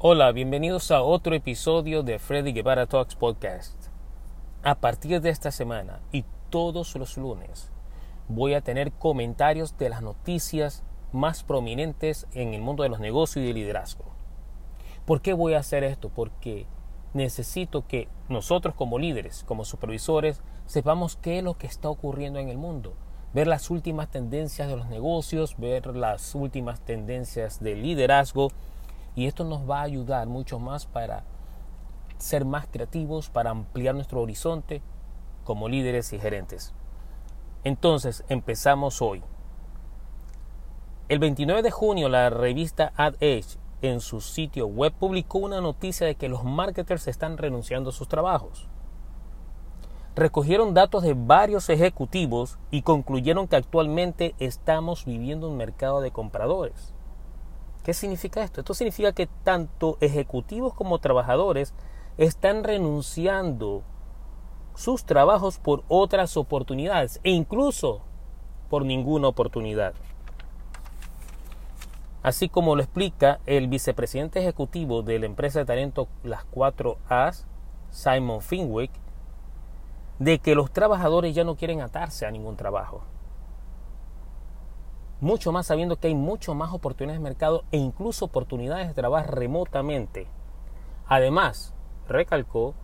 Hola, bienvenidos a otro episodio de Freddy Guevara Talks Podcast. A partir de esta semana y todos los lunes voy a tener comentarios de las noticias más prominentes en el mundo de los negocios y el liderazgo. ¿Por qué voy a hacer esto? Porque necesito que nosotros como líderes, como supervisores, sepamos qué es lo que está ocurriendo en el mundo. Ver las últimas tendencias de los negocios, ver las últimas tendencias del liderazgo y esto nos va a ayudar mucho más para ser más creativos, para ampliar nuestro horizonte como líderes y gerentes. Entonces, empezamos hoy. El 29 de junio, la revista Ad Age en su sitio web publicó una noticia de que los marketers están renunciando a sus trabajos. Recogieron datos de varios ejecutivos y concluyeron que actualmente estamos viviendo un mercado de compradores. ¿Qué significa esto? Esto significa que tanto ejecutivos como trabajadores están renunciando sus trabajos por otras oportunidades e incluso por ninguna oportunidad. Así como lo explica el vicepresidente ejecutivo de la empresa de talento Las 4 As, Simon Finwick, de que los trabajadores ya no quieren atarse a ningún trabajo mucho más sabiendo que hay mucho más oportunidades de mercado e incluso oportunidades de trabajar remotamente. Además, recalcó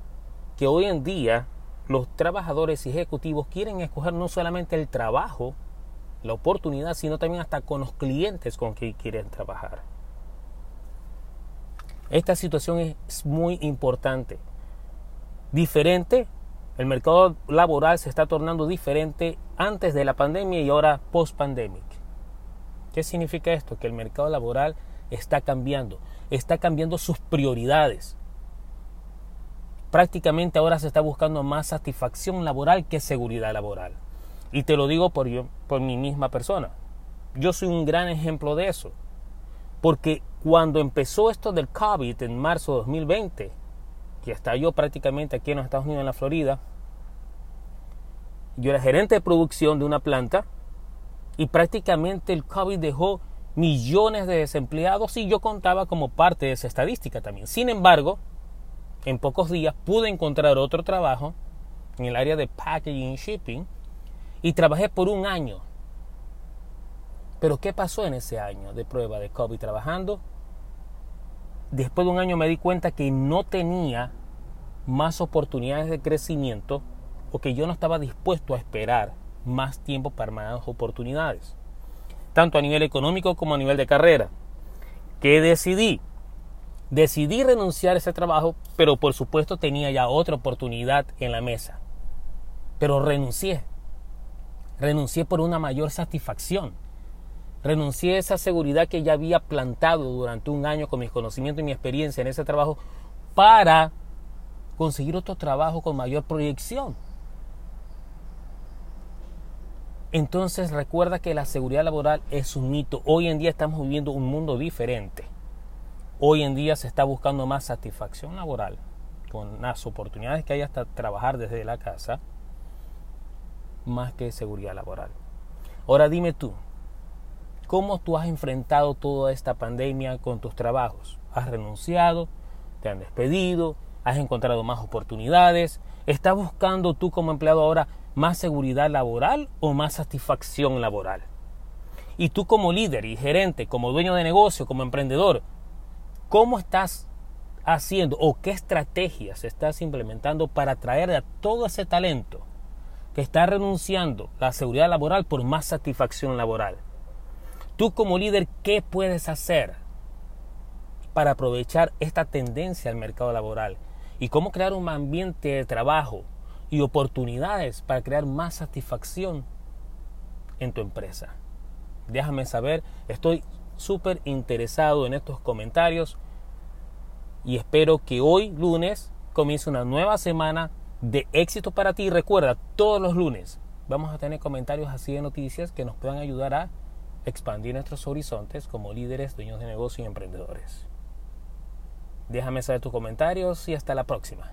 que hoy en día los trabajadores y ejecutivos quieren escoger no solamente el trabajo, la oportunidad, sino también hasta con los clientes con que quieren trabajar. Esta situación es muy importante. Diferente, el mercado laboral se está tornando diferente antes de la pandemia y ahora post pandemic. ¿Qué significa esto? Que el mercado laboral está cambiando, está cambiando sus prioridades. Prácticamente ahora se está buscando más satisfacción laboral que seguridad laboral. Y te lo digo por, yo, por mi misma persona. Yo soy un gran ejemplo de eso. Porque cuando empezó esto del COVID en marzo de 2020, que estalló prácticamente aquí en los Estados Unidos, en la Florida, yo era gerente de producción de una planta y prácticamente el COVID dejó millones de desempleados y yo contaba como parte de esa estadística también. Sin embargo, en pocos días pude encontrar otro trabajo en el área de packaging y shipping y trabajé por un año. Pero ¿qué pasó en ese año de prueba de COVID trabajando? Después de un año me di cuenta que no tenía más oportunidades de crecimiento o que yo no estaba dispuesto a esperar más tiempo para más oportunidades, tanto a nivel económico como a nivel de carrera. ¿Qué decidí? Decidí renunciar a ese trabajo, pero por supuesto tenía ya otra oportunidad en la mesa. Pero renuncié. Renuncié por una mayor satisfacción. Renuncié a esa seguridad que ya había plantado durante un año con mis conocimientos y mi experiencia en ese trabajo para conseguir otro trabajo con mayor proyección. Entonces recuerda que la seguridad laboral es un mito. Hoy en día estamos viviendo un mundo diferente. Hoy en día se está buscando más satisfacción laboral, con las oportunidades que hay hasta trabajar desde la casa, más que seguridad laboral. Ahora dime tú, ¿cómo tú has enfrentado toda esta pandemia con tus trabajos? ¿Has renunciado? ¿Te han despedido? ¿Has encontrado más oportunidades? ¿Estás buscando tú como empleado ahora más seguridad laboral o más satisfacción laboral. Y tú como líder y gerente, como dueño de negocio, como emprendedor, ¿cómo estás haciendo o qué estrategias estás implementando para atraer a todo ese talento que está renunciando la seguridad laboral por más satisfacción laboral? Tú como líder, ¿qué puedes hacer para aprovechar esta tendencia al mercado laboral? ¿Y cómo crear un ambiente de trabajo y oportunidades para crear más satisfacción en tu empresa. Déjame saber, estoy súper interesado en estos comentarios y espero que hoy lunes comience una nueva semana de éxito para ti. Recuerda, todos los lunes vamos a tener comentarios así de noticias que nos puedan ayudar a expandir nuestros horizontes como líderes, dueños de negocio y emprendedores. Déjame saber tus comentarios y hasta la próxima.